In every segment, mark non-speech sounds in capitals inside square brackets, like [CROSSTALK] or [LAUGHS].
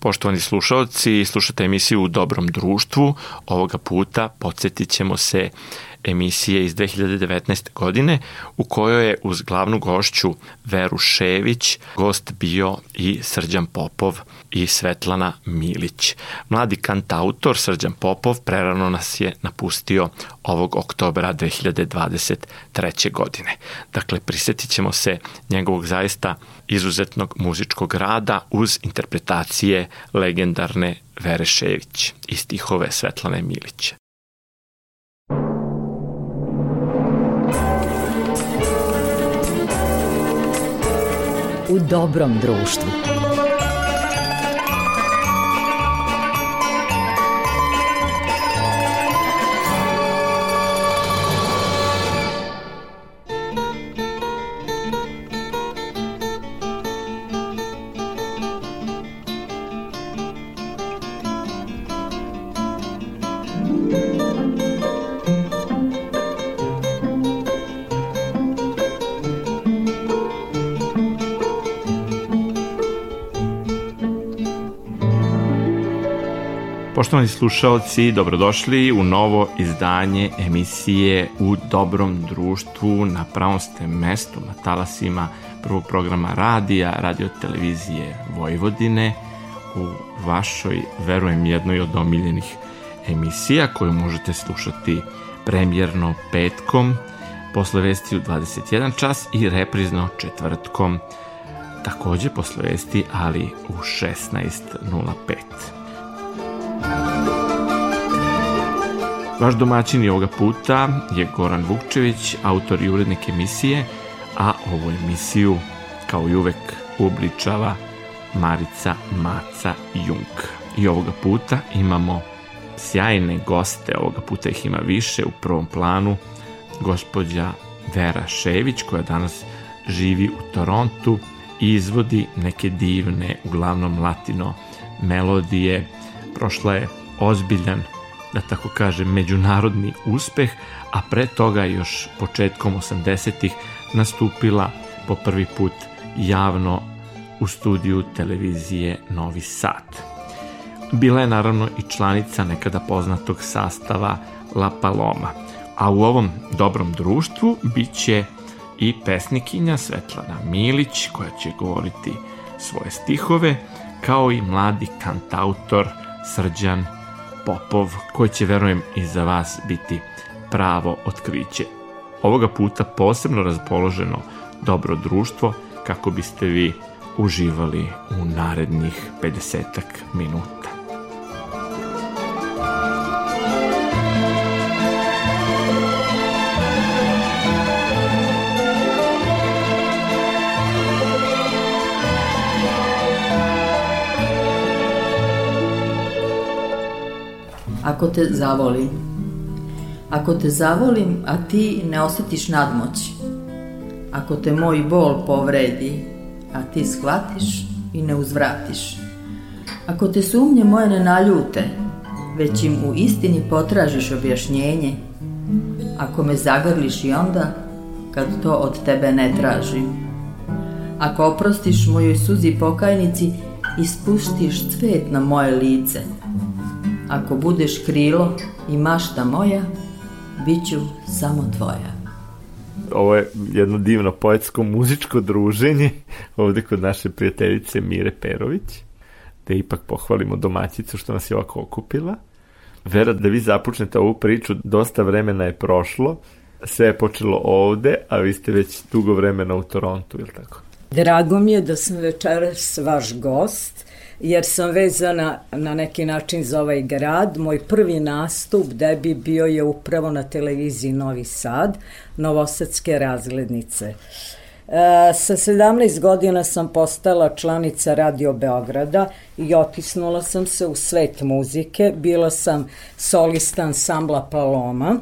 Poštovani slušalci, slušate emisiju U dobrom društvu. Ovoga puta podsjetit ćemo se emisije iz 2019. godine u kojoj je uz glavnu gošću Veru Šević gost bio i Srđan Popov i Svetlana Milić. Mladi kantautor Srđan Popov prerano nas je napustio ovog oktobra 2023. godine. Dakle, prisetit ćemo se njegovog zaista izuzetnog muzičkog rada uz interpretacije legendarne Vere Šević i stihove Svetlane Milića. U dobrom društvu. Poštovani slušalci, dobrodošli u novo izdanje emisije U dobrom društvu na pravom ste mestu na talasima prvog programa radija, radio televizije Vojvodine u vašoj, verujem, jednoj od omiljenih emisija koju možete slušati premjerno petkom posle vesti u 21 čas i reprizno četvrtkom takođe posle vesti, ali u 16.05. Vaš domaćin je ovoga puta je Goran Vukčević, autor i urednik emisije, a ovu emisiju, kao i uvek, uobličava Marica Maca Jung. I ovoga puta imamo sjajne goste, ovoga puta ih ima više u prvom planu, gospođa Vera Šević, koja danas živi u Torontu i izvodi neke divne, uglavnom latino melodije. Prošla je ozbiljan da tako kažem, međunarodni uspeh, a pre toga još početkom 80-ih nastupila po prvi put javno u studiju televizije Novi Sad. Bila je naravno i članica nekada poznatog sastava La Paloma, a u ovom dobrom društvu bit će i pesnikinja Svetlana Milić koja će govoriti svoje stihove, kao i mladi kantautor Srđan Popov, koji će, verujem, i za vas biti pravo otkriće. Ovoga puta posebno raspoloženo dobro društvo kako biste vi uživali u narednih 50 minuta. Ako te zavolim. Ako te zavolim, a ti ne osetiš nadmoć. Ako te moj bol povredi, a ti shvatiš i ne uzvratiš. Ako te sumnje moje ne naljute, već im u istini potražiš objašnjenje. Ako me zagrliš i onda, kad to od tebe ne tražim. Ako oprostiš mojoj suzi pokajnici i spuštiš cvet na moje lice – Ako budeš krilo i mašta moja, bit ću samo tvoja. Ovo je jedno divno poetsko muzičko druženje ovde kod naše prijateljice Mire Perović, da ipak pohvalimo domaćicu što nas je ovako okupila. Vera, da vi započnete ovu priču, dosta vremena je prošlo, sve je počelo ovde, a vi ste već dugo vremena u Torontu, ili tako? Drago mi je da sam večeras vaš gost jer sam vezana na neki način za ovaj grad. Moj prvi nastup debi bio je upravo na televiziji Novi Sad, Novosadske razglednice. E, sa 17 godina sam postala članica Radio Beograda i otisnula sam se u svet muzike. Bila sam solista ansambla Paloma,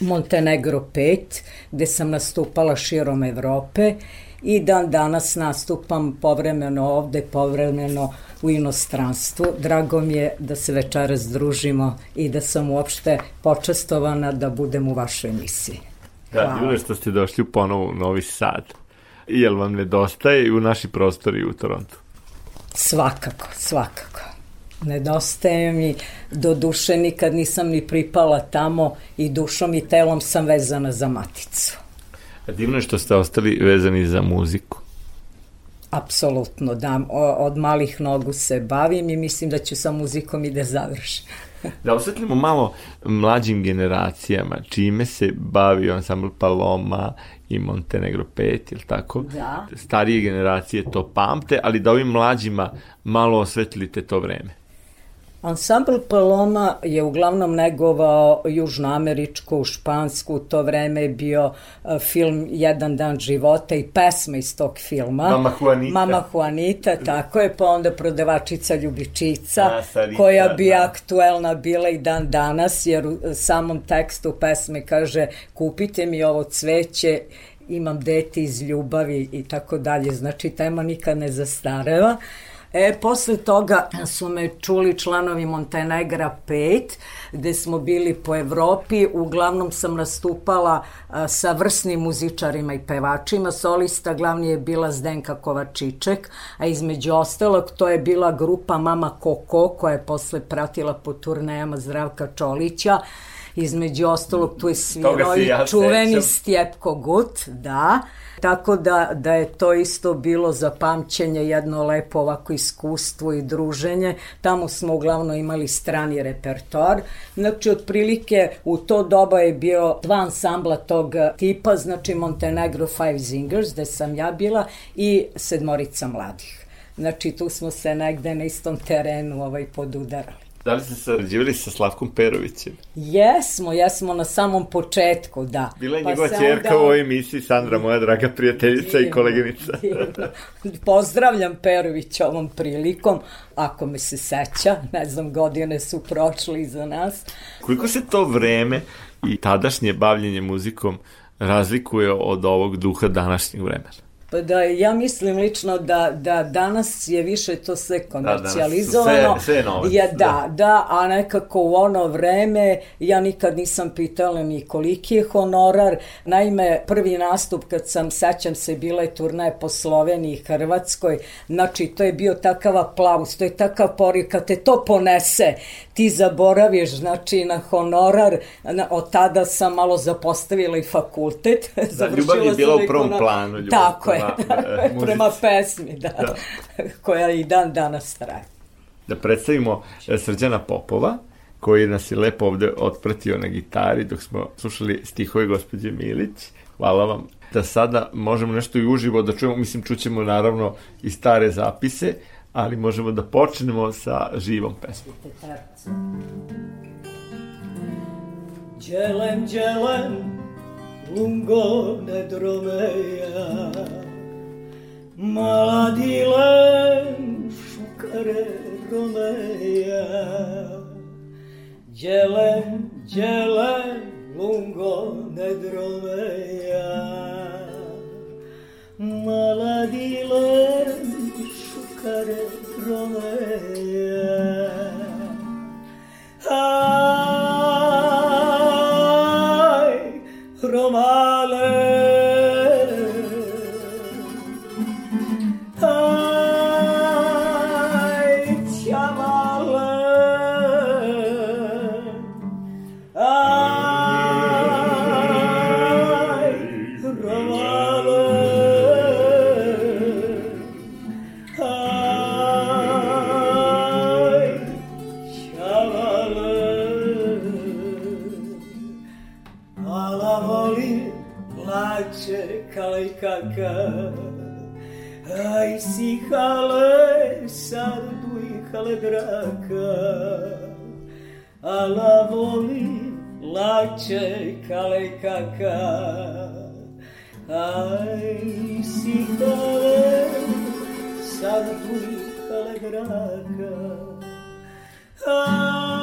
Montenegro 5, gde sam nastupala širom Evrope i dan danas nastupam povremeno ovde, povremeno u inostranstvu. Drago mi je da se večeras družimo i da sam uopšte počastovana da budem u vašoj emisiji. Da, divno što ste došli ponovo u Novi Sad. Jel vam nedostaje u naši prostori u Torontu? Svakako, svakako. Nedostaje mi, do duše nikad nisam ni pripala tamo i dušom i telom sam vezana za maticu. Divno je što ste ostali vezani za muziku. Apsolutno, da. Od malih nogu se bavim i mislim da ću sa muzikom i da završim. da osvetlimo malo mlađim generacijama, čime se bavi ansambl Paloma i Montenegro 5, ili tako? Da. Starije generacije to pamte, ali da ovim mlađima malo osvetlite to vreme. Ansambl Paloma je uglavnom negovao južnoameričku, špansku, to vreme je bio uh, film Jedan dan života i pesma iz tog filma. Mama Juanita. Mama Juanita, tako je, pa onda prodavačica Ljubičica, A, Sarita, koja bi da. aktuelna bila i dan danas, jer u samom tekstu pesme kaže kupite mi ovo cveće, imam dete iz ljubavi i tako dalje. Znači, tema nikad ne zastareva. E, posle toga su me čuli članovi Montenegra 5, gde smo bili po Evropi. Uglavnom sam nastupala a, sa vrsnim muzičarima i pevačima. Solista glavni je bila Zdenka Kovačiček, a između ostalog to je bila grupa Mama Koko, koja je posle pratila po turnejama Zdravka Čolića. Između ostalog tu je svirao i ja čuveni sećam. Stjepko Gut, da. Tako da, da je to isto bilo za pamćenje, jedno lepo ovako iskustvo i druženje. Tamo smo uglavnom imali strani repertoar. Znači, otprilike u to doba je bio dva ansambla tog tipa, znači Montenegro Five Zingers, gde sam ja bila, i sedmorica mladih. Znači, tu smo se negde na istom terenu ovaj, podudarali. Da li ste sarađivali sa Slavkom Perovićem? Jesmo, jesmo na samom početku, da. Bila je Pa njegova čerka onda- u ovoj emisiji, Sandra, moja draga prijateljica i koleginica. Divno. Pozdravljam Perovića ovom prilikom, ako me se seća, ne znam, godine su prošle iza nas. Koliko se to vreme i tadašnje bavljenje muzikom razlikuje od ovog duha današnjeg vremena? Pa da, ja mislim lično da, da danas je više to sve komercijalizovano. Da, sve- sve Ja, da, da. da, a nekako u ono vreme ja nikad nisam pitala ni koliki je honorar. Naime, prvi nastup kad sam, sećam se, bila je turnaje po Sloveniji i Hrvatskoj, znači to je bio takav aplauz, to je takav poriv, kad te to ponese, ti zaboraviš, znači, na honorar, na, od tada sam malo zapostavila i fakultet. [LAUGHS] Da, ljubav je bila u prvom planu, ljubav Tako je, prema, [LAUGHS] muzici. prema pesmi, da, Da. [LAUGHS] koja i dan danas traje. Da predstavimo e, Srđana Popova, koji nas je lepo ovde otpratio na gitari dok smo slušali stihove gospođe Milić. Hvala vam. Da sada možemo nešto i uživo da čujemo, mislim čućemo naravno i stare zapise, ali možemo da počnemo sa živom pesmom. Đelem, đelem, lungo ne dromeja, Maladilem, šukare romeja. Đelem, đelem, lungo ne dromeja, Maladilem, šukare romeja. Ai, Romale. Kalejkaka Aj si hale sardu hale draka Ala volim plače kalejkaka Aj si hale sardu hale draka Ai,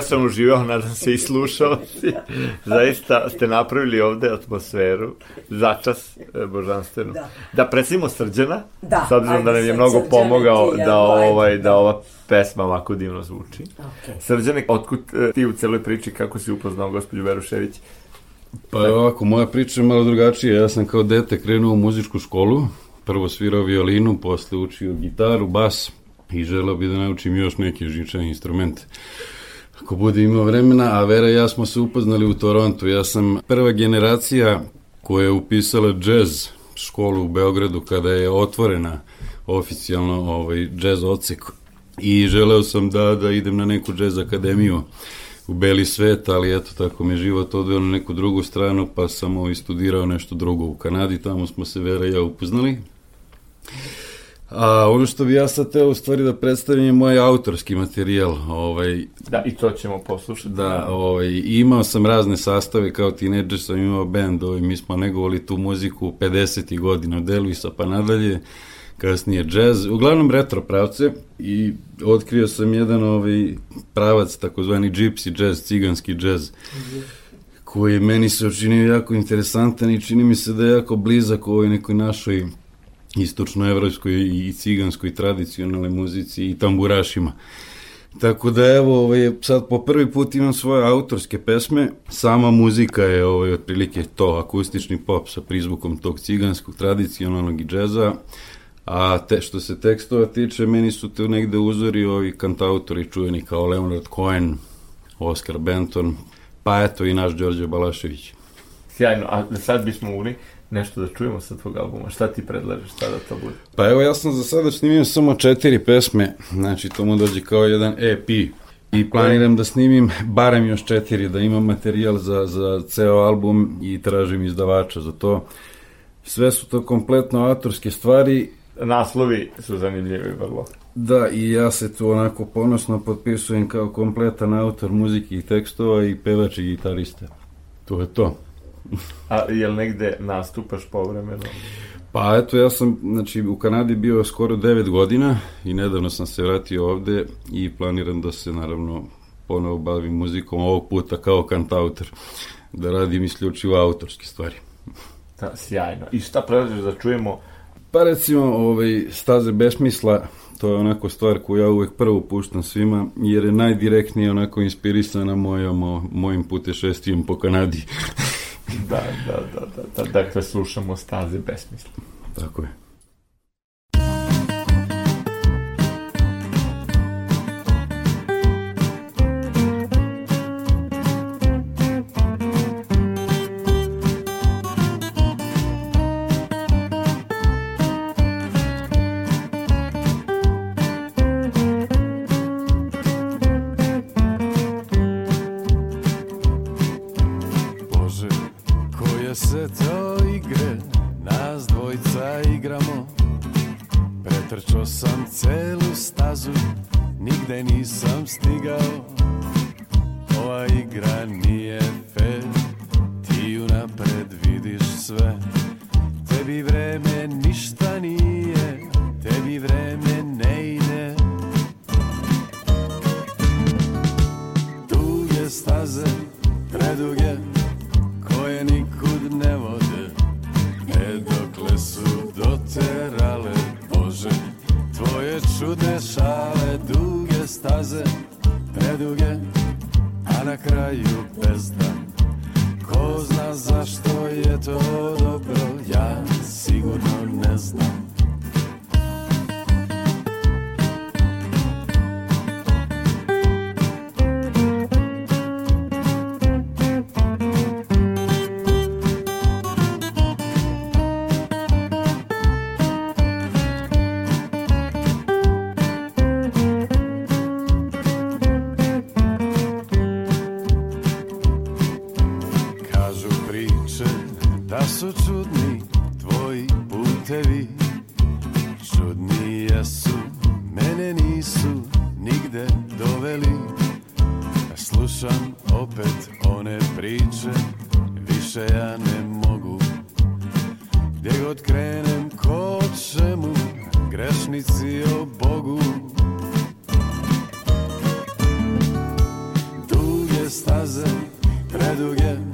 ja sam uživao, nadam se i slušao si. Zaista ste napravili ovde atmosferu, začas e, božanstvenu. Da, Da. predstavimo Srđana, Da, s obzirom da nam je mnogo Srđane, pomogao ti da, ovaj, da da. ova pesma ovako divno zvuči. Ok. Srđane, otkud e, ti u celoj priči, kako si upoznao gospođu Verušević? Pa ovako, moja priča je malo drugačija. Ja sam kao dete krenuo u muzičku školu. Prvo svirao violinu, posle učio gitaru, bas i želeo bi da naučim još neke žičane instrumente. Ako bude imao vremena, a Vera i ja smo se upoznali u Torontu. Ja sam prva generacija koja je upisala džez školu u Beogradu kada je otvorena oficijalno ovaj džez odsek i želeo sam da, da idem na neku džez akademiju u beli svet, ali eto tako me život odveo na neku drugu stranu, pa sam ovaj studirao nešto drugo u Kanadi, tamo smo se Vera i ja upoznali. A ono što bi ja sad teo u stvari da predstavim je moj autorski materijal. Ovaj, Da, i to ćemo poslušati. da, ovaj, imao sam razne sastave, kao tineđer sam imao band, ovaj, mi smo negovali tu muziku 50. godina, od Elvisa pa nadalje, kasnije džez, uglavnom retro pravce i otkrio sam jedan ovaj pravac, takozvani gypsy jazz, ciganski jazz, koji meni se učinio jako interesantan i čini mi se da je jako blizak ovoj nekoj našoj istočnoevropskoj i ciganskoj tradicionalnoj muzici i tamburašima. Tako da evo, ovaj, sad po prvi put imam svoje autorske pesme, sama muzika je ovaj, otprilike to, akustični pop sa prizvukom tog ciganskog, tradicionalnog i džeza, a te, što se tekstova tiče, meni su te negde uzori ovi kantautori čujeni kao Leonard Cohen, Oscar Benton, pa eto i naš Đorđe Balašević. Sjajno, a sad bismo mogli nešto da čujemo sa tvog albuma. Šta ti predlažeš, šta da to bude? Pa evo, ja sam za sada snimio samo četiri pesme, znači to mu dođe kao jedan EP. I planiram da snimim barem još četiri, da imam materijal za, za ceo album i tražim izdavača za to. Sve su to kompletno autorske stvari, Naslovi su zanimljivi vrlo. da, i ja se tu onako ponosno potpisujem kao kompletan autor muzike i tekstova i pevač i gitarista. To je to. A jel negde nastupaš povremeno? Pa eto, ja sam znači, u Kanadi bio skoro 9 godina i nedavno sam se vratio ovde i planiram da se naravno ponovo bavim muzikom, ovog puta kao kantautor, da radim isključivo autorske stvari. Da, sjajno. I šta predlažeš da čujemo? Pa recimo, ovaj, staze besmisla, to je onako stvar koju ja uvek prvo puštam svima, jer je najdirektnije onako inspirisana mojom, mojim putešestijem po Kanadi. [LAUGHS] Da, da, da, da, da, dakle, slušamo staze besmisla. Tako je. Preduge, koje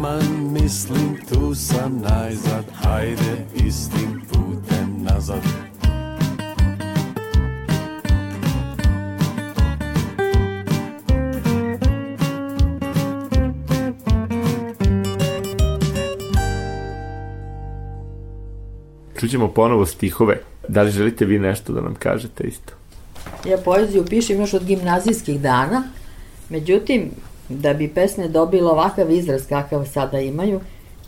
Taman mislim tu sam najzad Hajde istim putem nazad Čućemo ponovo stihove. Da li želite vi nešto da nam kažete isto? Ja poeziju pišem još od gimnazijskih dana, međutim, da bi pesme dobile ovakav izraz kakav sada imaju,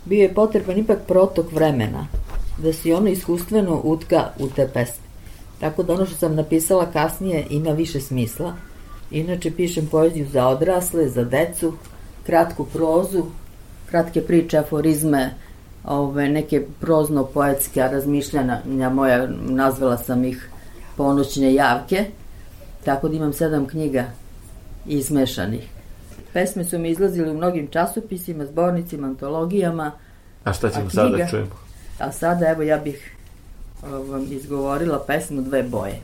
bio je potreban ipak protok vremena, da se ono iskustveno utka u te pesme. Tako da ono što sam napisala kasnije ima više smisla. Inače pišem poeziju za odrasle, za decu, kratku prozu, kratke priče, aforizme, ove, neke prozno-poetske razmišljanja moja, nazvala sam ih ponoćne javke, tako da imam sedam knjiga izmešanih. Pesme su mi izlazile u mnogim časopisima, zbornicima, antologijama, A šta ćemo A sada da knjiga? čujemo? a sada evo ja bih o, vam izgovorila pesmu Dve boje.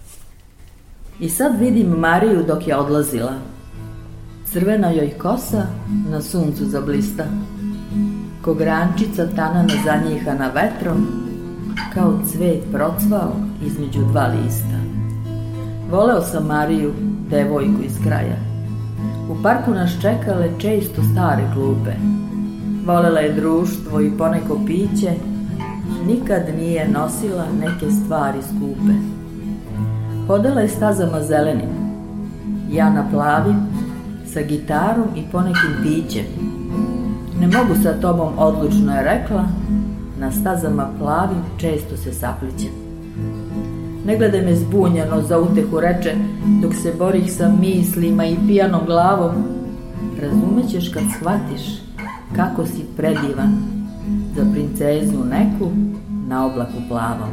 I sad vidim Mariju dok je odlazila. Crvena joj kosa na suncu zablista. Ko grančica tanana zanjihana vetrom, kao cvet procvao između dva lista. Voleo sam Mariju, devojku iz kraja. U parku nas čekale često stare klupe. Volela je društvo i poneko piće, nikad nije nosila neke stvari skupe. Hodala je stazama zelenim, ja na plavim, sa gitarom i ponekim pićem. Ne mogu sa tobom, odlučno je rekla, na stazama plavim često se saplićem. Ne gledaj me zbunjeno, za utehu reče, dok se borih sa mislima i pijanom glavom. Razumećeš kad shvatiš kako si predivan za princezu neku na oblaku plavom.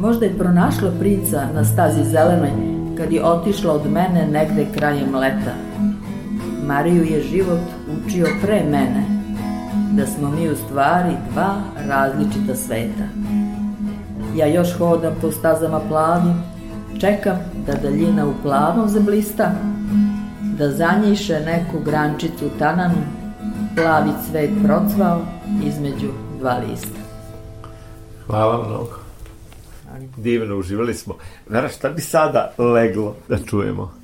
Možda je pronašla princa na stazi zelenoj kad je otišla od mene negde krajem leta. Mariju je život učio pre mene, da smo mi u stvari dva različita sveta. Ja još hodam po stazama plavim, čekam da daljina u plavom zablista, da zanjiše neku grančicu tananu, plavi cvet procvao između dva lista. Hvala mnogo. Divno, uživali smo. Vera, šta bi sada leglo da čujemo?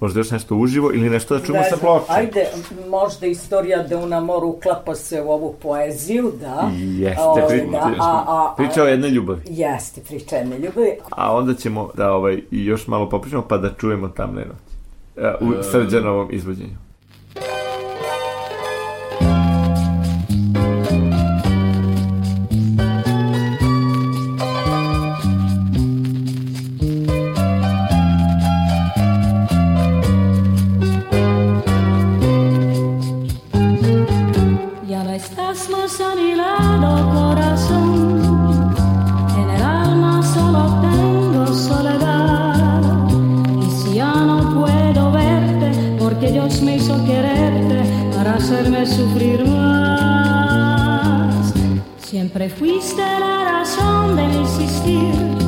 Možda još nešto uživo ili nešto da čujemo Ne sa ploče. Ajde, možda istorija da na moru uklapa se u ovu poeziju, da. Jeste, Ovaj, pri- da, a, a, a, priča o jednoj ljubavi. Jeste, priča jedne ljubavi. A onda ćemo da ovaj, još malo popričamo pa da čujemo tamne noći. E, U srđanovom izvođenju. Pero fuiste la razón del insistir.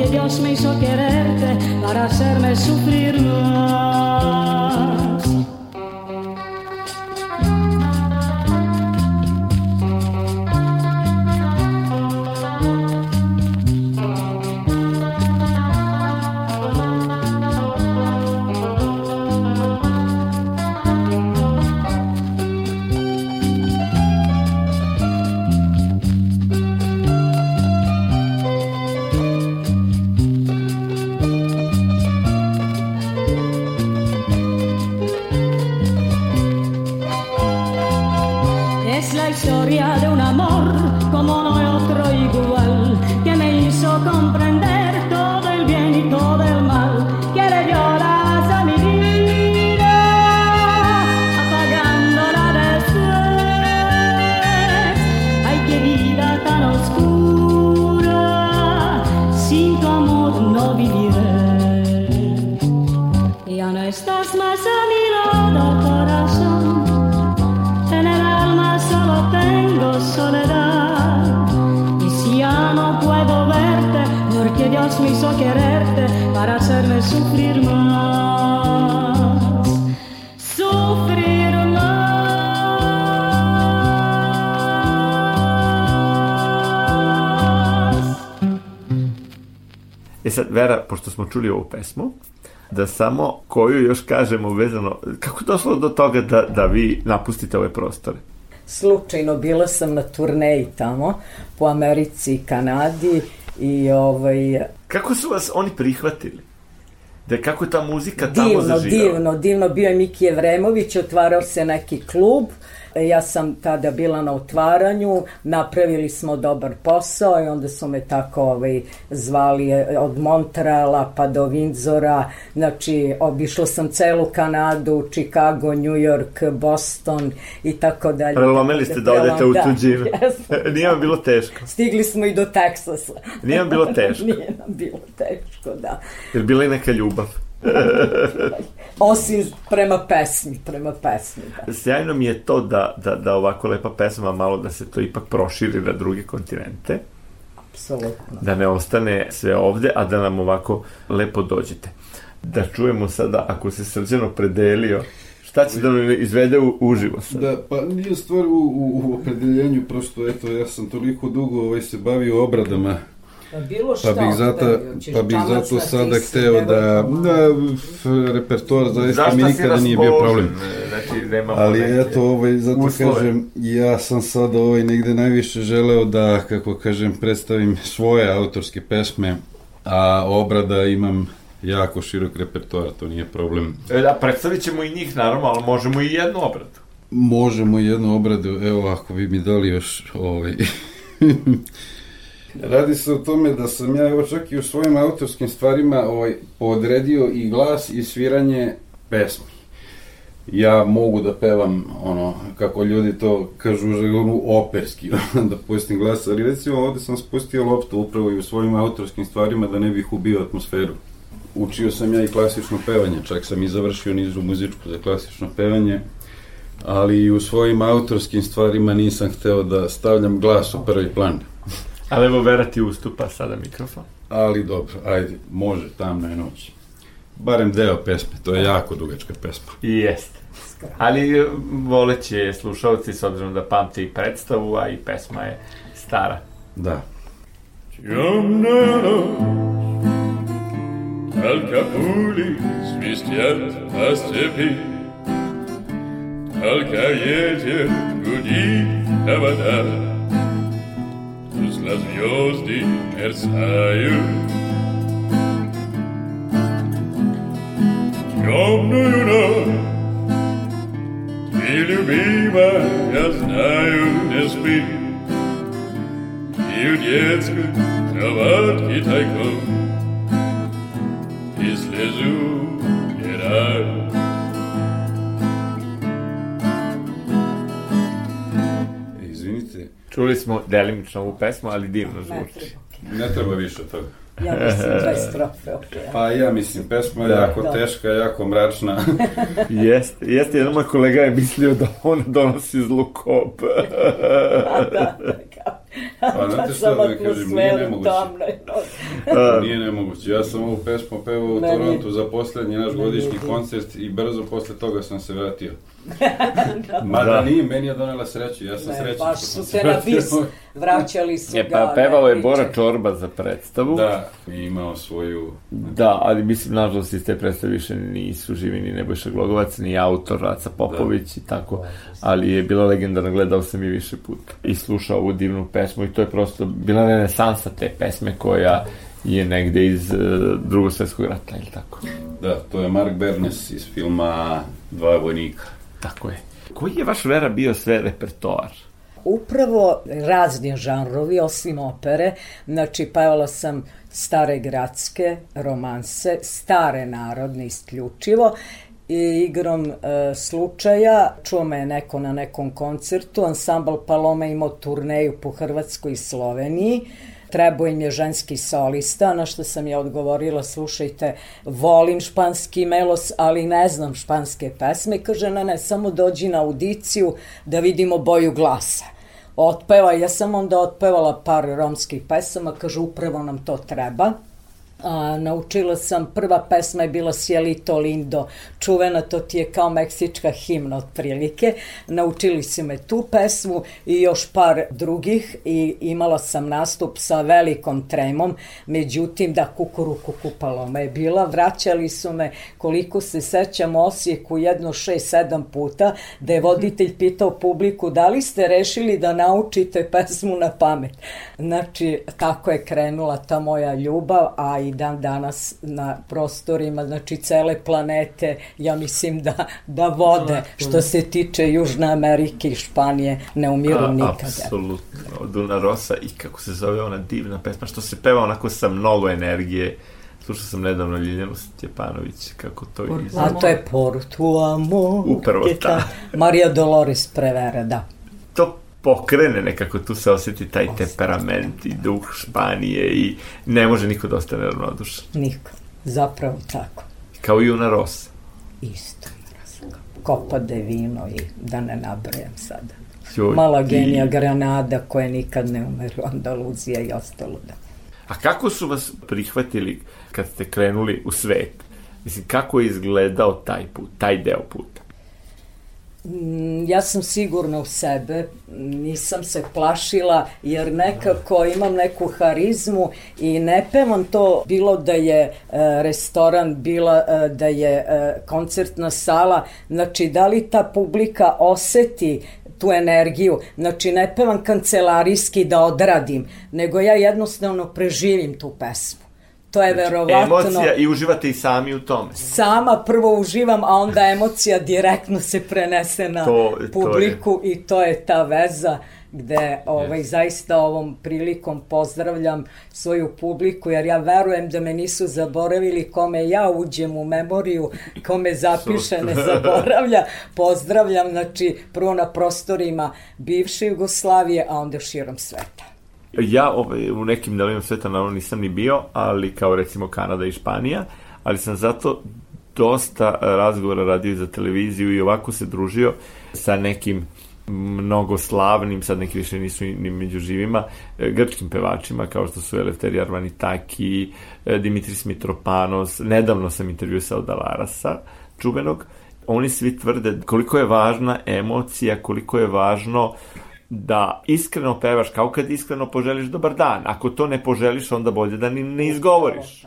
Porque Dios me hizo quererte para hacerme sufrir. E sad, Vera, pošto smo čuli ovu pesmu, da samo koju još kažemo vezano, kako došlo do toga da, da vi napustite ove prostore? Slučajno bila sam na turneji tamo, po Americi i Kanadi i ovaj, Kako su vas oni prihvatili? Da kako je ta muzika tamo divno, zaživjela? divno, divno. Bio je Miki Evremović, otvarao se neki klub. E, Ja sam tada bila na otvaranju, napravili smo dobar posao i onda su me tako ovaj, zvali e, od Montreala pa do Windsora. Znači, obišla sam celu Kanadu, Chicago, New York, Boston i tako dalje. Prelomili ste da odete u Da, tuđinu. jesmo. [LAUGHS] Nije vam bilo teško. Stigli smo i do Teksasa. Nije vam bilo [LAUGHS] teško. Nije nam bilo teško, da. Jer bila je neka ljubav. [LAUGHS] Osim prema pesmi, prema pesmi, da. Sjajno mi je to da, da, da ovako lepa pesma malo da se to ipak proširi na druge kontinente, Apsolutno. da ne ostane sve ovde, a da nam ovako lepo dođete. Da čujemo sada, ako se srđano predelio, šta će da nam izvede u, uživo sad? Da, pa nije stvar u, u, u opredeljenju, prosto, eto, ja sam toliko dugo ovaj, se bavio obradama Pa bilo Pa šta. bih zato, pa bih zato sada hteo da, da f- repertoar zaista mi nikada nije bio problem. Znači, nemamo Ali neke eto, ovaj, zato uslove. kažem, ja sam sada ovaj, negde najviše želeo da, kako kažem, predstavim svoje autorske pesme, a obrada imam jako širok repertoar, to nije problem. E, Da, predstavit ćemo i njih, naravno, ali možemo i jednu obradu. Možemo jednu obradu, evo ako bi mi dali još ovaj... [LAUGHS] Radi se o tome da sam ja evo čak i u svojim autorskim stvarima ovaj, podredio i glas i sviranje pesmi. Ja mogu da pevam, ono, kako ljudi to kažu u žargonu, operski, [LAUGHS] da pustim glas, ali recimo ovde sam spustio loptu upravo i u svojim autorskim stvarima da ne bih ubio atmosferu. Učio sam ja i klasično pevanje, čak sam i završio nizu muzičku za klasično pevanje, ali i u svojim autorskim stvarima nisam hteo da stavljam glas u prvi plan. Ali evo Vera ti ustupa sada mikrofon. Ali dobro, ajde, može, tamna je noć. Barem deo pesme, to je jako dugačka pesma. I jeste. Ali e, voleće slušalci s obzirom da pamte i predstavu, a i pesma je stara. Da. Темная ночь, Только пули свистят по степи, Только ветер гудит, а вода Тускло звезды мерцают. Темную ночь Ты, любимая, я знаю, не спишь И в детской кроватке тайком И слезу Čuli smo delimično ovu pesmu, ali divno zvuči. ne treba više toga. Ja mislim da je strofe, ok. Pa ja mislim, pesma je Da. jako Da. teška, jako mračna. [LAUGHS] Jeste, jeste, jedan moj kolega je mislio da on donosi zlu kop. [LAUGHS] Da, da, kao. [LAUGHS] Pa znate šta da kažem, nije nemoguće. [LAUGHS] Nije nemoguće. Ja sam ovu pesmu pevao u Meni- Torontu za poslednji naš godišnji koncert i brzo posle toga sam se vratio. [LAUGHS] Mada Da. nije, meni je donela sreću, ja sam Ne, srećan. baš što su se na bis vraćali su Je, ga. pa ne pevao je. Bora Čorba za predstavu. Da, i imao svoju... Da, ali mislim, nažalost, iz te predstave više nisu živi ni Nebojša Glogovac, ni autor Raca Popović i tako, ali je bila legendarna, gledao sam je više puta i slušao ovu divnu pesmu i to je prosto bila renesansa te pesme koja je negde iz uh, drugog svetskog rata, ili tako? Da, to je Mark Bernes iz filma Dva vojnika. Tako je. Koji je vaš Vera bio sve repertoar? Upravo razni žanrovi, osim opere, znači pevala sam stare gradske romanse, stare narodne isključivo i igrom e, slučaja čuo me je neko na nekom koncertu, ansambl Paloma imao turneju po Hrvatskoj i Sloveniji, trebao im je ženski solista, na što sam ja odgovorila, slušajte, volim španski melos, ali ne znam španske pesme. Kaže, ne, ne, samo dođi na audiciju da vidimo boju glasa. Otpeva, ja sam onda otpevala par romskih pesama, kaže, upravo nam to treba. A, naučila sam, prva pesma je bila Cielito Lindo, čuvena, to ti je kao meksička himna otprilike. Naučili su me tu pesmu i još par drugih i imala sam nastup sa velikom tremom, međutim da kukuru kukupaloma je bila, vraćali su me koliko se sećam Osijeku jedno šest, sedam puta, da je voditelj pitao publiku da li ste rešili da naučite pesmu na pamet. Znači, tako je krenula ta moja ljubav, a i dan danas na prostorima, znači cele planete, ja mislim da, da vode, što se tiče Južne Amerike i Španije, ne umiru nikada. Apsolutno. Duna Rosa i kako se zove ona divna pesma, što se peva onako sa mnogo energije. Slušao sam nedavno Ljiljanu Stjepanović, kako to izgleda. A to je Por tu amor. Upravo ta. ta- Maria Dolores Prevera, da. to pokrene nekako, tu se osjeti taj temperament i duh Španije i ne može niko da ostane ravnodušan. Niko. Zapravo tako. Kao i Una Rosa. Isto. Copa de vino i da ne nabrajam sada. Joj, Mala genija Granada koje nikad ne umeru, Andaluzija i ostalo da. A kako su vas prihvatili kad ste krenuli u svet? Mislim, kako je izgledao taj put, taj deo puta? Mm, Ja sam sigurna u sebe, nisam se plašila jer nekako imam neku harizmu i ne pevam to bilo da je e, restoran, bila e, da je e, koncertna sala, znači da li ta publika oseti tu energiju, znači ne pevam kancelarijski da odradim, nego ja jednostavno preživim tu pesmu. To je verovatno... Emocija i uživate i sami u tome. sama prvo uživam, a onda emocija direktno se prenese na To- to je. publiku i to je ta veza gde ovaj, zaista ovom prilikom pozdravljam svoju publiku, jer ja verujem da me nisu zaboravili kome ja uđem u memoriju, kome zapiše ne zaboravlja. Pozdravljam, znači, prvo na prostorima bivše Jugoslavije, a onda širom sveta. Ja ovaj, u nekim delovima sveta naravno nisam ni bio, ali kao recimo Kanada i Španija, ali sam zato dosta razgovora radio za televiziju i ovako se družio sa nekim mnogo slavnim, sad neki više nisu ni među živima, e, grčkim pevačima kao što su Elefteri Arvanitaki, e, Dimitris Mitropanos, nedavno sam intervjuisao Dalarasa, čuvenog, oni svi tvrde koliko je važna emocija, koliko je važno da iskreno pevaš kao kad iskreno poželiš dobar dan. Ako to ne poželiš, onda bolje da ni ne izgovoriš.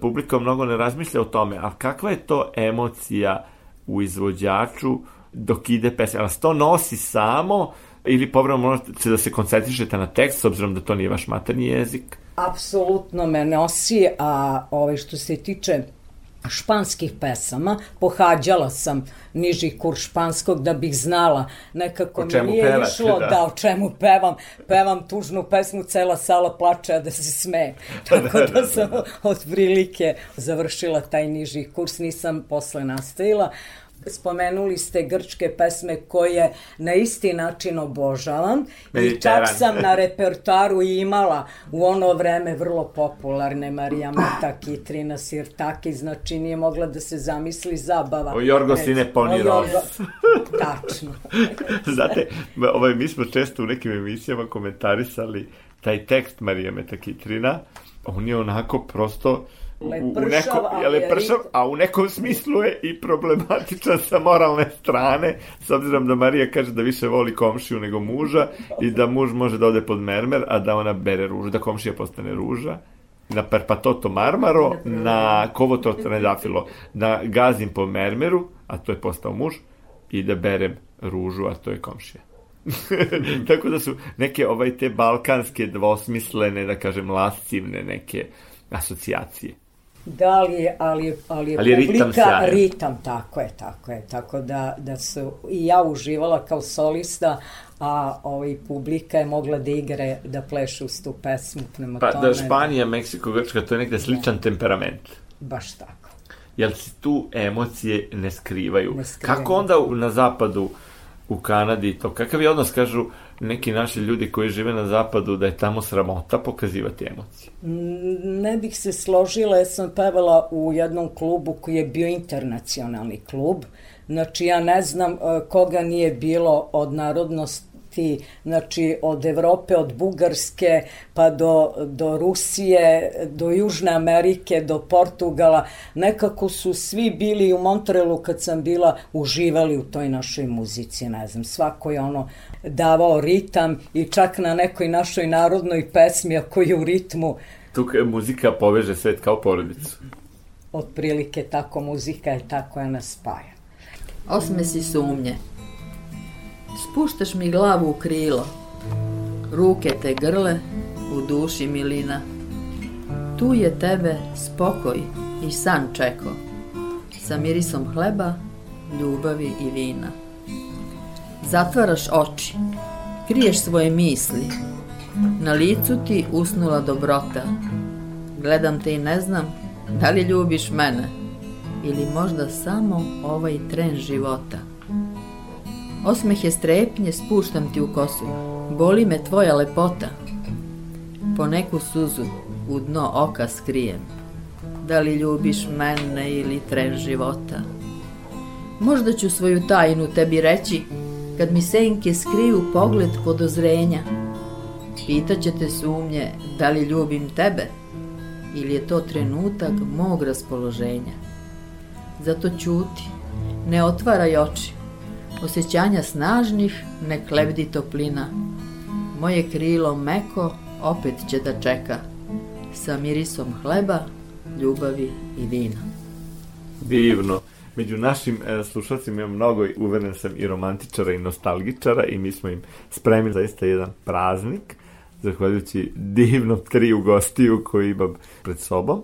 Publika mnogo ne razmišlja o tome, a kakva je to emocija u izvođaču dok ide pesma? Vas to nosi samo ili povremeno možete da se koncentrišete na tekst s obzirom da to nije vaš materni jezik? Apsolutno me nosi, a ovaj, što se tiče španskih pesama, pohađala sam niži kurs španskog da bih znala, nekako mi nije pevaš, išlo da. da o čemu pevam, pevam tužnu pesmu, cela sala plače, a da se sme. [LAUGHS] Tako da sam od prilike završila taj niži kurs, nisam posle nastavila. Spomenuli ste grčke pesme koje na isti način obožavam i čak sam na repertoaru imala u ono vreme vrlo popularne Marija Mata, Kitrina Sirtaki, znači nije mogla da se zamisli zabava. O Jorgos i ne poniros. [LAUGHS] Tačno. Znate, ovaj, mi smo često u nekim emisijama komentarisali taj tekst Marija Meta Kitrina, on je onako prosto lepršav, u neko, je lepršav, a u nekom smislu je i problematičan sa moralne strane, s obzirom da Marija kaže da više voli komšiju nego muža i da muž može da ode pod mermer, a da ona bere ružu, da komšija postane ruža na perpatoto marmaro, na kovototo nedafilo, da gazim po mermeru, a to je postao muž, i da berem ružu, a to je komšija. [LAUGHS] Tako da su neke ovaj te balkanske dvosmislene, da kažem, lascivne neke asocijacije. Da li, ali, ali je ali publika ritam, ritam, tako je, tako je. Tako da, da su i ja uživala kao solista, a ovaj, publika je mogla da igre, da pleše uz tu pesmu. Prema pa tome, da Španija, Meksiko, Grčka, to je negde sličan ne. temperament. Baš tako. Jel se tu emocije ne skrivaju? ne skrivaju? Kako onda na zapadu, u Kanadi to? Kakav je odnos, kažu, neki naši ljudi koji žive na zapadu da je tamo sramota pokazivati emocije? Ne bih se složila, ja sam pevala u jednom klubu koji je bio internacionalni klub, Znači, ja ne znam e, koga nije bilo od narodnosti ti, znači od Evrope, od Bugarske pa do, do Rusije, do Južne Amerike, do Portugala, nekako su svi bili u Montrealu kad sam bila, uživali u toj našoj muzici, ne znam, svako je ono davao ritam i čak na nekoj našoj narodnoj pesmi, ako je u ritmu. Tu muzika poveže svet kao porodicu. Otprilike tako muzika je tako je nas spaja. Osmesi sumnje. Spuštaš mi glavu u krilo, ruke te grle, u duši milina. Tu je tebe spokoj i san čeko, sa mirisom hleba, ljubavi i vina. Zatvaraš oči, kriješ svoje misli, na licu ti usnula dobrota. Gledam te i ne znam da li ljubiš mene ili možda samo ovaj tren života. Osmehe strepnje spuštam ti u kosu, boli me tvoja lepota. Po neku suzu u dno oka skrijem, da li ljubiš mene ili tren života. Možda ću svoju tajnu tebi reći, kad mi senke skriju pogled podozrenja. Pitaće te sumnje da li ljubim tebe, ili je to trenutak mog raspoloženja. Zato ćuti, ne otvaraj oči, osjećanja snažnih nek lebdi toplina. Moje krilo meko opet će da čeka, sa mirisom hleba, ljubavi i vina. Divno. Među našim e, slušalcima ima mnogo, uveren sam, i romantičara i nostalgičara i mi smo im spremili zaista jedan praznik, zahvaljujući divnom triju gostiju koji imam pred sobom.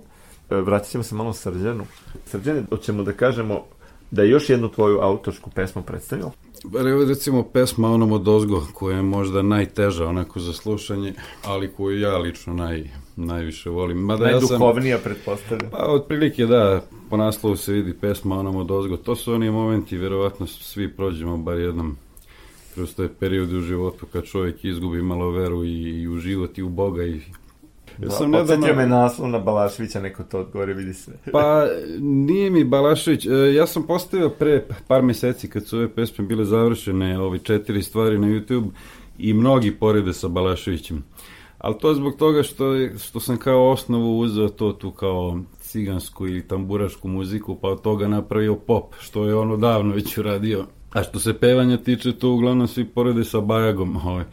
E, vratit ćemo se malo Srđanu. Srđane, hoćemo da kažemo da još jednu tvoju autorsku pesmu predstavio? Re- Recimo pesma onom od Ozgo, koja je možda najteža onako za slušanje, ali koju ja lično naj, najviše volim. Mada ja sam, Najduhovnija, pretpostavljam. pa otprilike da, po naslovu se vidi pesma onom od Ozgo. To su oni momenti, verovatno svi prođemo bar jednom kroz te periode u životu kad čovjek izgubi malo veru i, i u život i u Boga i Ja sam Podsjetio me naslov na Balašvića, neko to odgovore, vidi se. Pa nije mi Balašević, e, ja sam postavio pre par meseci kad su ove pesme bile završene, ove četiri stvari na YouTube i mnogi porede sa Balaševićem. Ali to je zbog toga što, što sam kao osnovu uzeo to tu kao cigansku ili tamburašku muziku, pa od toga napravio pop, što je ono davno već uradio. A što se pevanja tiče, to uglavnom svi porede sa Bajagom. Ovaj.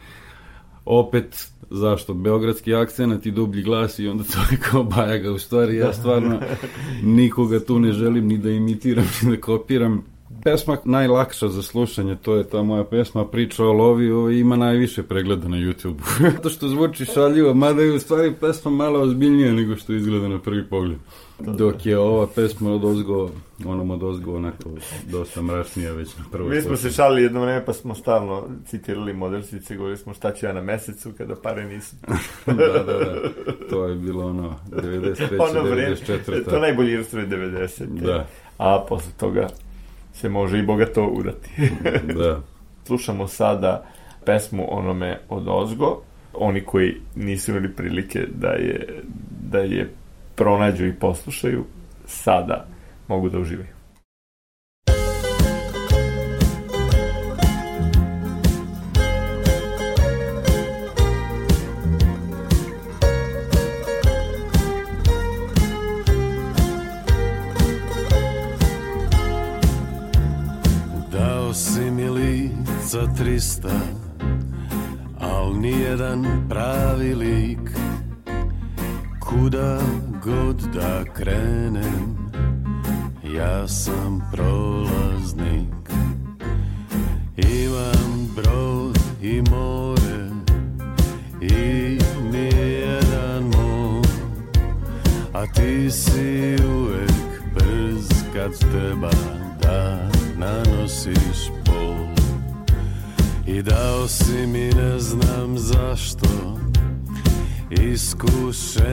Opet, zašto? Beogradski akcenat i dublji glas i onda [LAUGHS] to je kao Bajaga. U stvari, ja stvarno [LAUGHS] nikoga tu ne želim ni da imitiram, ni da kopiram. Pesma najlakša za slušanje, to je ta moja pesma Priča o lovi, ovo ima najviše pregleda na YouTube-u. [LAUGHS] to što zvuči šaljivo, mada je u stvari pesma malo ozbiljnija nego što izgleda na prvi pogled. Dok je ova pesma od ozgo, onom od ozgo onako dosta mračnija već na prvoj Mi smo se šalili jedno vreme, pa smo stalno citirali modelsice, govorili smo šta ću ja na mesecu kada pare nisu. [LAUGHS] da, da, da. To je bilo ono 93. ono vreme, 94. to najbolji ilustruje 90. Da. A posle toga se može i bogato urati. [LAUGHS] da. Slušamo sada pesmu onome od Ozgo. Oni koji nisu imali prilike da je, da je pronađu i poslušaju, sada mogu da uživaju. Dao si mi lica trista Al nijedan pravi lik Kuda god da krenem Ja sam prolaznik. Imam brod i more I nijedan mor A ti si uvek brz kad treba da nanosiš bol. I dao si mi ne znam zašto Iskušenja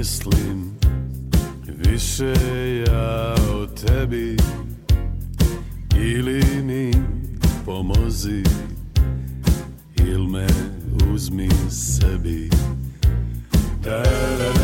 mislim Više ja o tebi Ili mi pomozi Il me uzmi sebi. Da, da, da,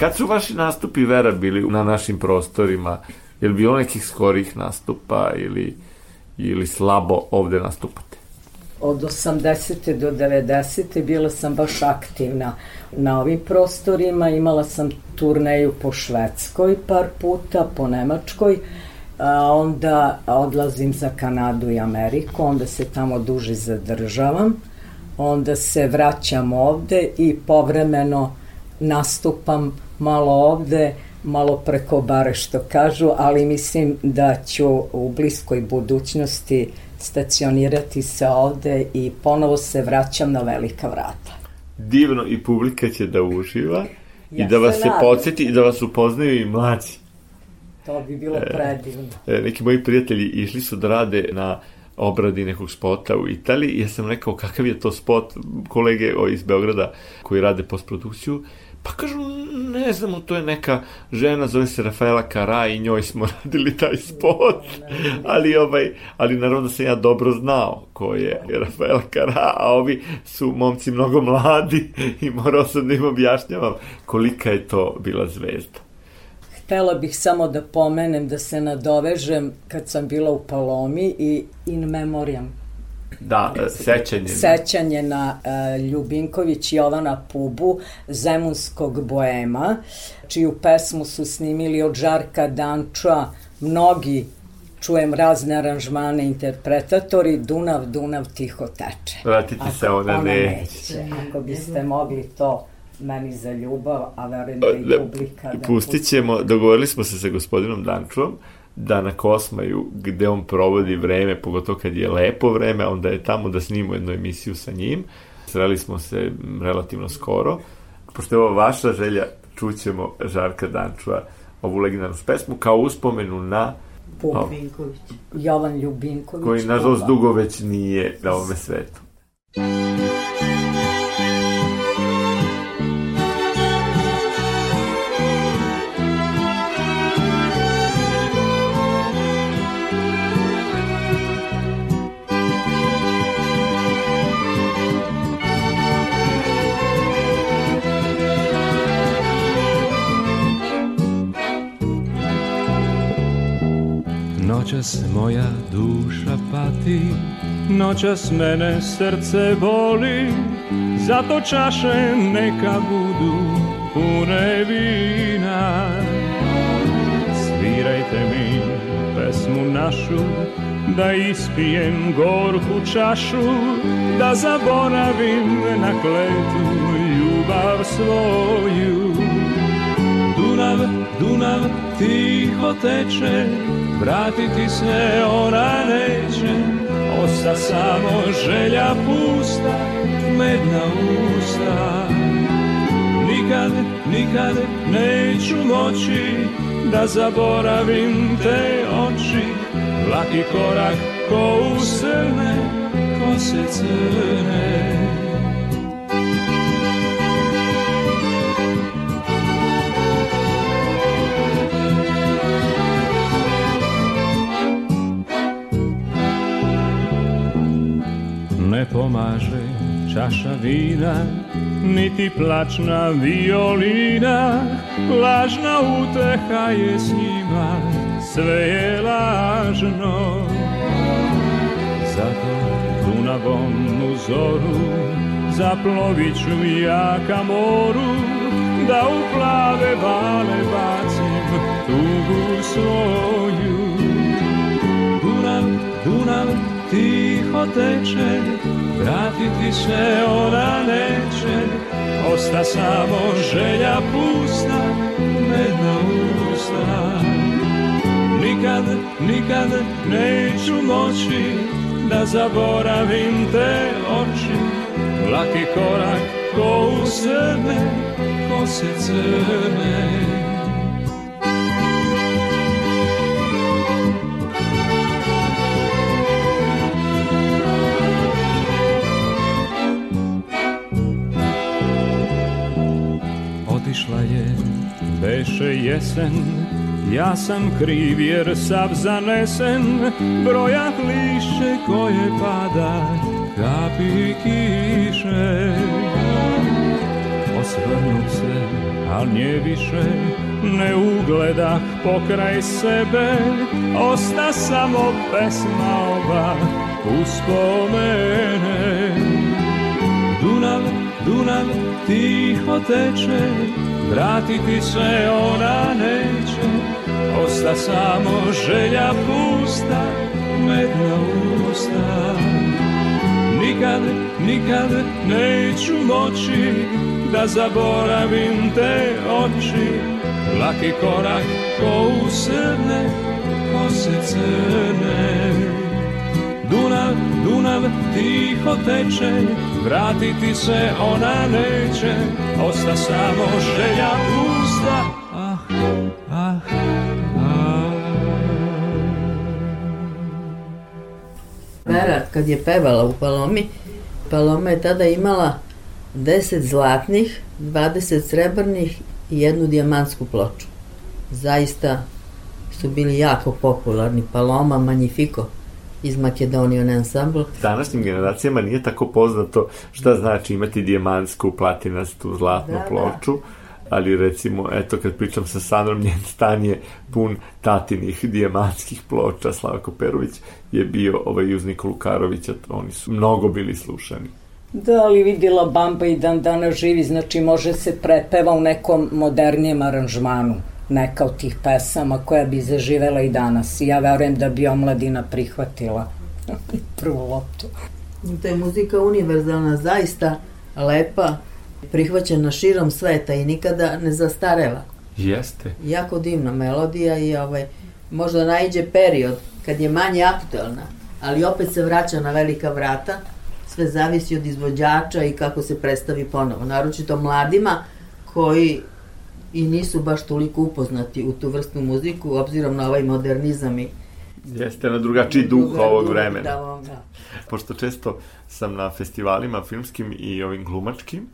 Kad su vaši nastupi Vera bili na našim prostorima? Je li bilo nekih skorih nastupa ili, ili slabo ovde nastupate? Od 80. do 90. bila sam baš aktivna na ovim prostorima. Imala sam turneju po Švedskoj par puta, po Nemačkoj. A onda odlazim za Kanadu i Ameriku, onda se tamo duže zadržavam. Onda se vraćam ovde i povremeno nastupam malo ovde, malo preko bare što kažu, ali mislim da ću u bliskoj budućnosti stacionirati se ovde i ponovo se vraćam na velika vrata. Divno i publika će da uživa Ja i da vas se podsjeti i da vas upoznaju i mlađi. To bi bilo predivno. E, neki moji prijatelji išli su da rade na obradi nekog spota u Italiji i ja sam rekao kakav je to spot kolege iz Beograda koji rade postprodukciju pa kažu ne znamo to je neka žena zove se Rafaela Kara i njoj smo [LAUGHS] radili taj spot. Ali ovaj ali naravno da sam ja dobro znao ko je Rafaela Kara a ovi su momci mnogo mladi i morao sam da im objašnjavam kolika je to bila zvezda. Htela bih samo da pomenem da se nadovežem kad sam bila u Palomi i in memoriam da, e, sećanje sećanje na uh, Ljubinković Jovana Pubu, Zemunskog boema, čiju pesmu su snimili od Žarka Danča, mnogi čujem razne aranžmane interpretatori, Dunav, Dunav tiho teče. Vratiti se ona neće. neće. Ako biste mogli to meni za ljubav, a verujem da i publika... Da Pustit ćemo, dogovorili smo se sa gospodinom Dančom, da na Kosmaju, gde on provodi vreme, pogotovo kad je lepo vreme, onda je tamo da snimamo jednu emisiju sa njim. Sreli smo se relativno skoro. Pošto je ovo vaša želja, čućemo Žarka Dančua ovu legendarnu pesmu kao uspomenu na Vinković. Jovan Ljubinković. koji nažalost dugo već nije na ovome svetu. Noćas moja duša pati, noćas mene srce boli, zato čaše neka budu pune vina. Svirajte mi pesmu našu, da ispijem gorku čašu, da zaboravim na kletu ljubav svoju. Dunav, Dunav tiho teče, vratiti se ona neće, osta samo želja pusta, medna usta. Nikad, nikad neću moći da zaboravim te oči, laki korak ko u srne, kose crne. Čaša vina, niti plačna violina, lažna uteha je s njima, sve je lažno. Zato Dunavom u zoru zaplovit ću ja moru, da u plave vale bacim tugu svoju. Dunav, Dunav tiho teče, vratiti se ona neće, osta samo želja pusta, medna usta. Nikad, nikad neću moći da zaboravim te oči, laki korak ko u sebe, kose crne. Otišla je, beše jesen, ja sam kriv jer sav zanesen, brojah lišće koje pada, kapi kiše. O osvrnut se, al nje više ne ugledah pokraj sebe, osta samo pesma ova uspomene. Dunav, Dunav tiho teče, vratiti se ona neće, osta samo želja pusta, medna usta. Nikad, nikad neću moći da zaboravim te oči, laki korak ko usrne, kose crne. Dunav, Dunav tiho teče, vratiti se ona neće, osta samo želja pusta, ah, ah, ah. Vera, kad je pevala u Palomi, Paloma je tada imala 10 zlatnih, 20 srebrnih i jednu dijamantsku ploču. Zaista su bili jako popularni. Paloma, Magnifico iz Makedonion Ensemble. Današnjim generacijama nije tako poznato šta znači imati dijamantsku, platinastu, zlatnu Da, da. ploču, ali recimo, eto, kad pričam sa Sandrom, [LAUGHS] njen stan je pun tatinih dijamantskih ploča, Slavko Perović je bio ovaj uz Nikolu Karovića, oni su mnogo bili slušani. Da, ali vidjela Bamba i dan dana živi, znači može se prepeva u nekom modernijem aranžmanu neka od tih pesama koja bi zaživela i danas. I ja verujem da bi omladina prihvatila [LAUGHS] prvu loptu. To je muzika univerzalna, zaista lepa, prihvaćena širom sveta i nikada ne zastareva. Jeste. Jako divna melodija i ovaj, možda najđe period kad je manje aktuelna, ali opet se vraća na velika vrata, sve zavisi od izvođača i kako se predstavi ponovo, naročito mladima koji i nisu baš toliko upoznati u tu vrstu muziku, obzirom na ovaj modernizam i Jeste na drugačiji duh ovog duh, vremena. Da, da. Pošto često sam na festivalima filmskim i ovim glumačkim,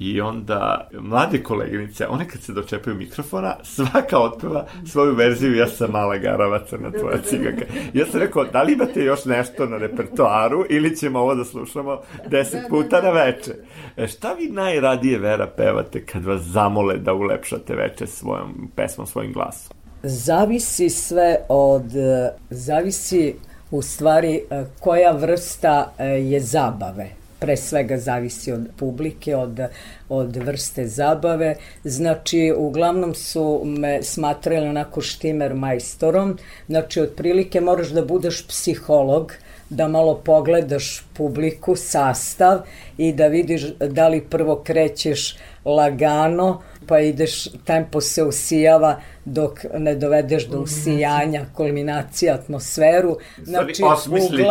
I onda mlade koleginice, one kad se dočepaju mikrofona, svaka otpeva svoju verziju Ja sam mala garavaca na tvoja cigaka. Ja sam rekao, da li imate još nešto na repertoaru ili ćemo ovo da slušamo deset puta na veče? E, šta vi najradije, Vera, pevate kad vas zamole da ulepšate veče svojom pesmom, svojim glasom? Zavisi sve od, e, zavisi u stvari e, koja vrsta e, je zabave. Pre svega zavisi od publike, od, od vrste zabave. Znači, uglavnom su me smatrali onako štimer majstorom. Znači, otprilike moraš da budeš psiholog, da malo pogledaš publiku, sastav i da vidiš da li prvo krećeš lagano, pa ideš, tempo se usijava dok ne dovedeš do usijanja, kulminacija, atmosferu. Znači, osmislite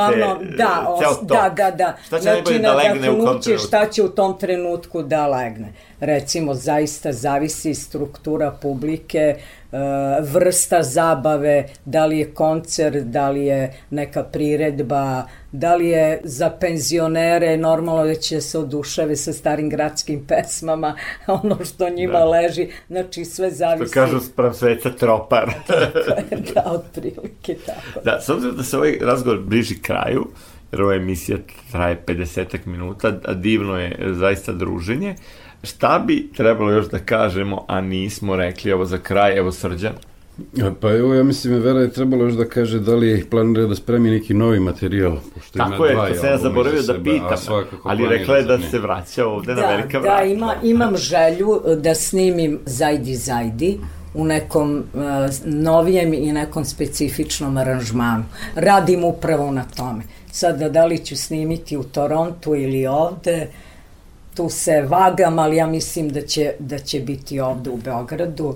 da, e, os, da, da, da. Šta će znači, da legne u kom trenutku? šta će u tom trenutku da legne. Recimo, zaista zavisi struktura publike, e, vrsta zabave, da li je koncert, da li je neka priredba, da li je za penzionere normalno da će se odušave sa starim gradskim pesmama, [LAUGHS] ono što njima Da. leži, znači sve Što zavisi. kažu sprem sveca tropar. [LAUGHS] da, otprilike tako. Da, s obzirom da se ovaj razgovor bliži kraju, jer ova emisija traje 50 minuta, a divno je zaista druženje, šta bi trebalo još da kažemo, a nismo rekli ovo za kraj, evo Srđan? Pa evo, ja mislim, Vera je trebalo još da kaže da li planira da spremi neki novi materijal. Pošto Tako ima je, dva to sam ja zaboravio da pitam, ali rekla je da ne. se vraća ovde na da, velika da, vrata. ima, imam želju da snimim Zajdi Zajdi u nekom uh, novijem i nekom specifičnom aranžmanu. Radim upravo na tome. Sada da li ću snimiti u Torontu ili ovde, tu se vagam, ali ja mislim da će, da će biti ovde u Beogradu.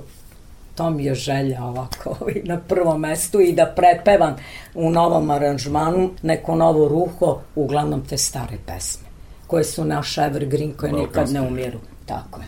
To mi je želja ovako ovaj, na prvom mestu i da prepevam u novom aranžmanu neko novo ruho, uglavnom te stare pesme koje su naš evergreen, koje nikad Balkanski. ne umiru. Tako je.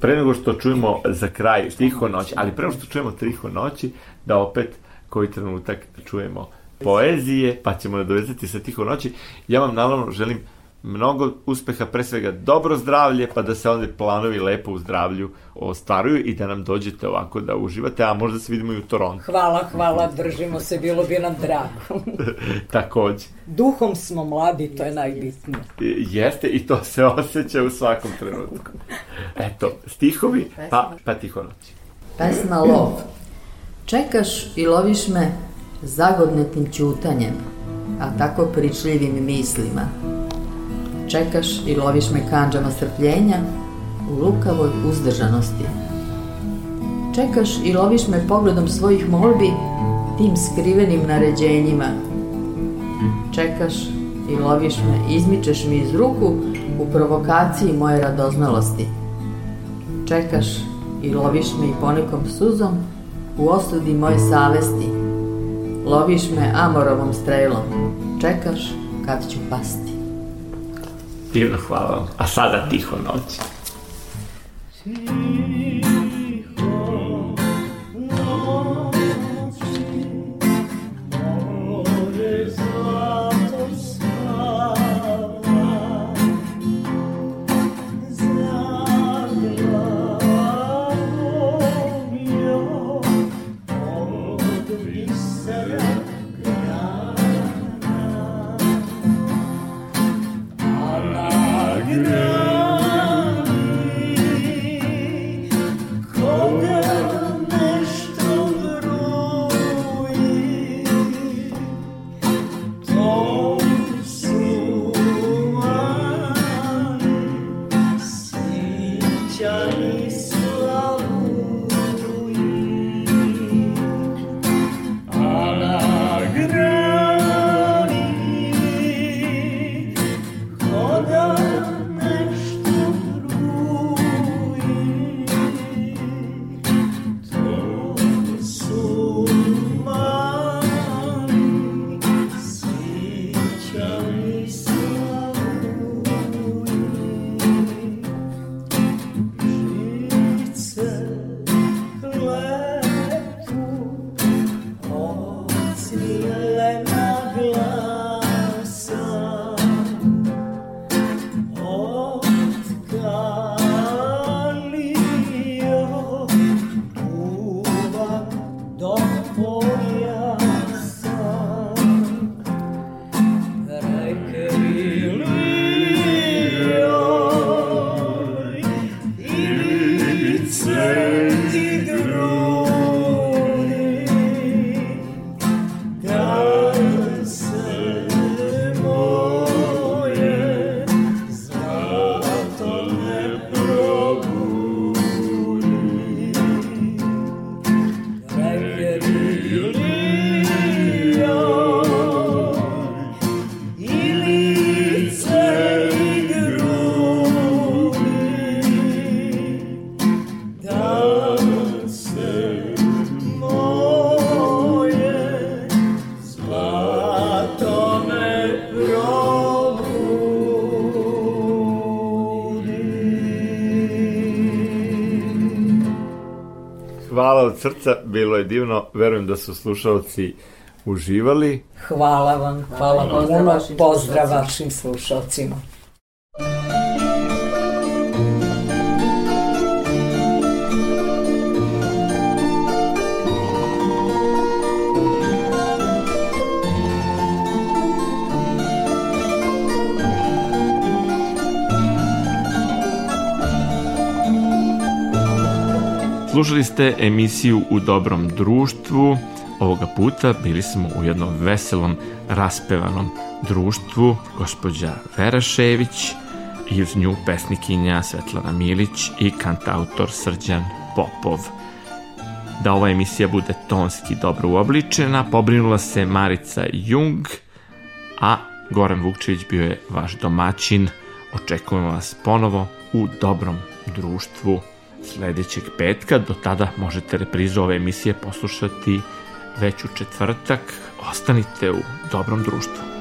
Pre nego što čujemo za kraj Tiho noć, ali pre nego što čujemo Tiho noći, da opet koji trenutak čujemo poezije, pa ćemo nadovezati sa Tiho noći. Ja vam naravno želim mnogo uspeha, pre svega dobro zdravlje, pa da se onda planovi lepo u zdravlju ostvaruju i da nam dođete ovako da uživate, a možda se vidimo i u Torontu. Hvala, hvala, držimo se, bilo bi nam drago. [LAUGHS] Takođe. Duhom smo mladi, to je najbitnije. I- Jeste i to se osjeća u svakom trenutku. Eto, stihovi, pa, pa tiho noć. Pesma Lov. Čekaš i loviš me zagodnetnim ćutanjem, a tako pričljivim mislima. Čekaš i loviš me kanđama strpljenja u lukavoj uzdržanosti. Čekaš i loviš me pogledom svojih molbi tim skrivenim naređenjima. Čekaš i loviš me, izmičeš mi iz ruku u provokaciji moje radoznalosti. Čekaš i loviš me i ponekom suzom u osudi moje savesti. Loviš me amorovom strelom. Čekaš kad ću pasti. Divno, hvala vam. A sada tiho noć. Srca, bilo je divno. Verujem da su slušalci uživali. Hvala vam, hvala vam Pozdrav puno, pozdrav vašim slušalcima. Slušali ste emisiju U dobrom društvu. Ovoga puta bili smo u jednom veselom, raspevanom društvu. Gospođa Vera Šević i uz nju pesnikinja Svetlana Milić i kantautor Srđan Popov. Da ova emisija bude tonski dobro uobličena, pobrinula se Marica Jung, a Goran Vukčević bio je vaš domaćin. Očekujemo vas ponovo u dobrom društvu sledećeg petka. Do tada možete reprizu ove emisije poslušati već u četvrtak. Ostanite u dobrom društvu.